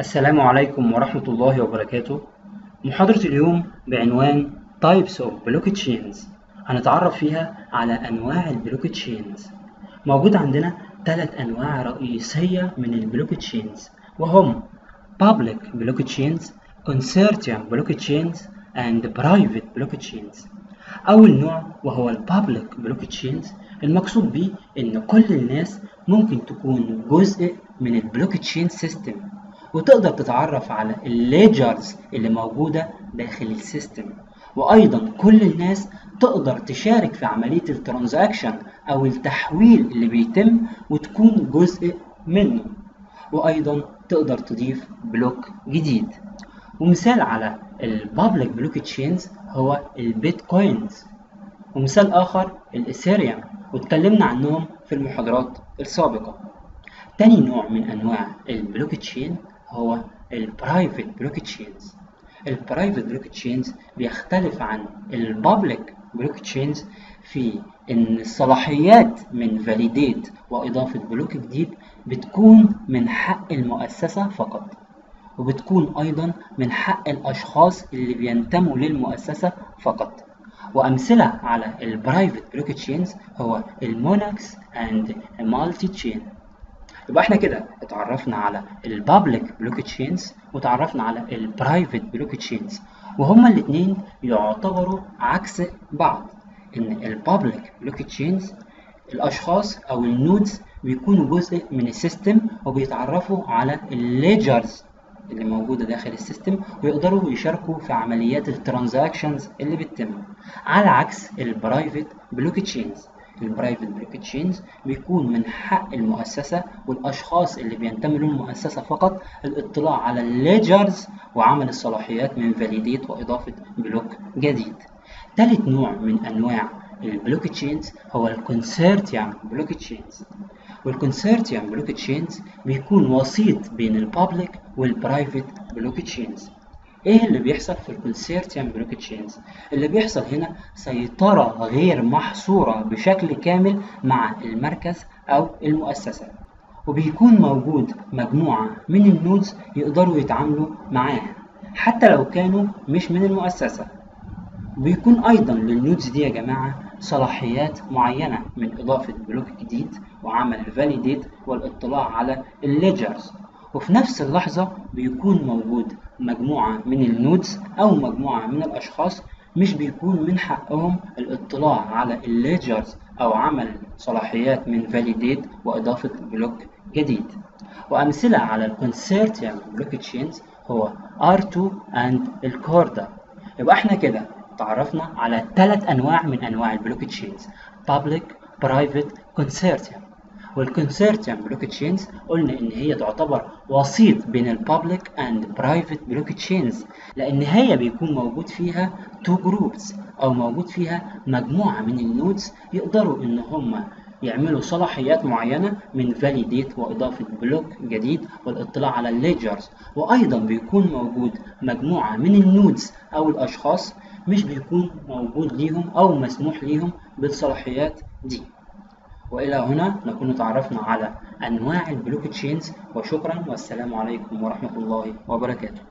السلام عليكم ورحمة الله وبركاته. محاضرة اليوم بعنوان Types of Blockchains هنتعرف فيها على أنواع ال blockchains موجود عندنا ثلاث أنواع رئيسية من ال blockchains وهم Public Blockchains Consortium Blockchains and Private Blockchains أول نوع وهو Public Blockchains المقصود به إن كل الناس ممكن تكون جزء من ال blockchain system وتقدر تتعرف على ال ledgers اللي موجودة داخل ال system. وأيضا كل الناس تقدر تشارك في عملية ال transaction أو التحويل اللي بيتم وتكون جزء منه. وأيضا تقدر تضيف block جديد. ومثال على ال public blockchains هو البيتكوينز ومثال آخر الإثيريوم واتكلمنا عنهم في المحاضرات السابقة. تاني نوع من أنواع البلوك تشين هو ال private blockchains ال private blockchains بيختلف عن ال public blockchains في إن الصلاحيات من validate وإضافة block جديد بتكون من حق المؤسسة فقط وبتكون أيضا من حق الأشخاص اللي بينتموا للمؤسسة فقط. وأمثلة على ال private blockchains هو المونكس and مالتي تشين يبقى إحنا كده اتعرفنا على ال public blockchains وتعرفنا على ال private blockchains وهما الاثنين يعتبروا عكس بعض إن ال public blockchains الأشخاص أو ال nodes بيكونوا جزء من ال system وبيتعرفوا على ال ledgers اللي موجودة داخل ال system ويقدروا يشاركوا في عمليات ال transactions اللي بتتم على عكس ال private blockchains ال private blockchains بيكون من حق المؤسسة والأشخاص اللي بينتموا للمؤسسة فقط الاطلاع على ال ledgers وعمل الصلاحيات من validate وإضافة block جديد. ثالث نوع من أنواع ال blockchains هو ال consortium blockchains وال consortium blockchains بيكون وسيط بين ال public وال private blockchains إيه اللي بيحصل في ال consortium blockchains اللي بيحصل هنا سيطرة غير محصورة بشكل كامل مع المركز أو المؤسسة. وبيكون موجود مجموعة من ال nodes يقدروا يتعاملوا معاها حتى لو كانوا مش من المؤسسة. بيكون أيضا لل nodes دي يا جماعة صلاحيات معينة من إضافة block جديد وعمل ال validate والإطلاع على ال ledgers. وفي نفس اللحظة بيكون موجود مجموعة من ال nodes أو مجموعة من الأشخاص مش بيكون من حقهم الاطلاع على ال ledgers أو عمل صلاحيات من validate وإضافة block جديد. وأمثلة على ال consortium blockchains هو R3 and ال Corda. يبقى إحنا كده تعرفنا على ثلاث أنواع من أنواع ال blockchains Public, Private, Consortium. وال consortium blockchains قلنا إن هي تعتبر وسيط بين ال public and private blockchains لأن هي بيكون موجود فيها two groups أو موجود فيها مجموعة من ال nodes يقدروا إن هم يعملوا صلاحيات معينة من validate وإضافة block جديد والاطلاع على ال ledgers وأيضا بيكون موجود مجموعة من ال nodes أو الأشخاص مش بيكون موجود ليهم أو مسموح ليهم بالصلاحيات دي. وإلى هنا نكون تعرفنا على أنواع ال blockchains. وشكرا والسلام عليكم ورحمة الله وبركاته.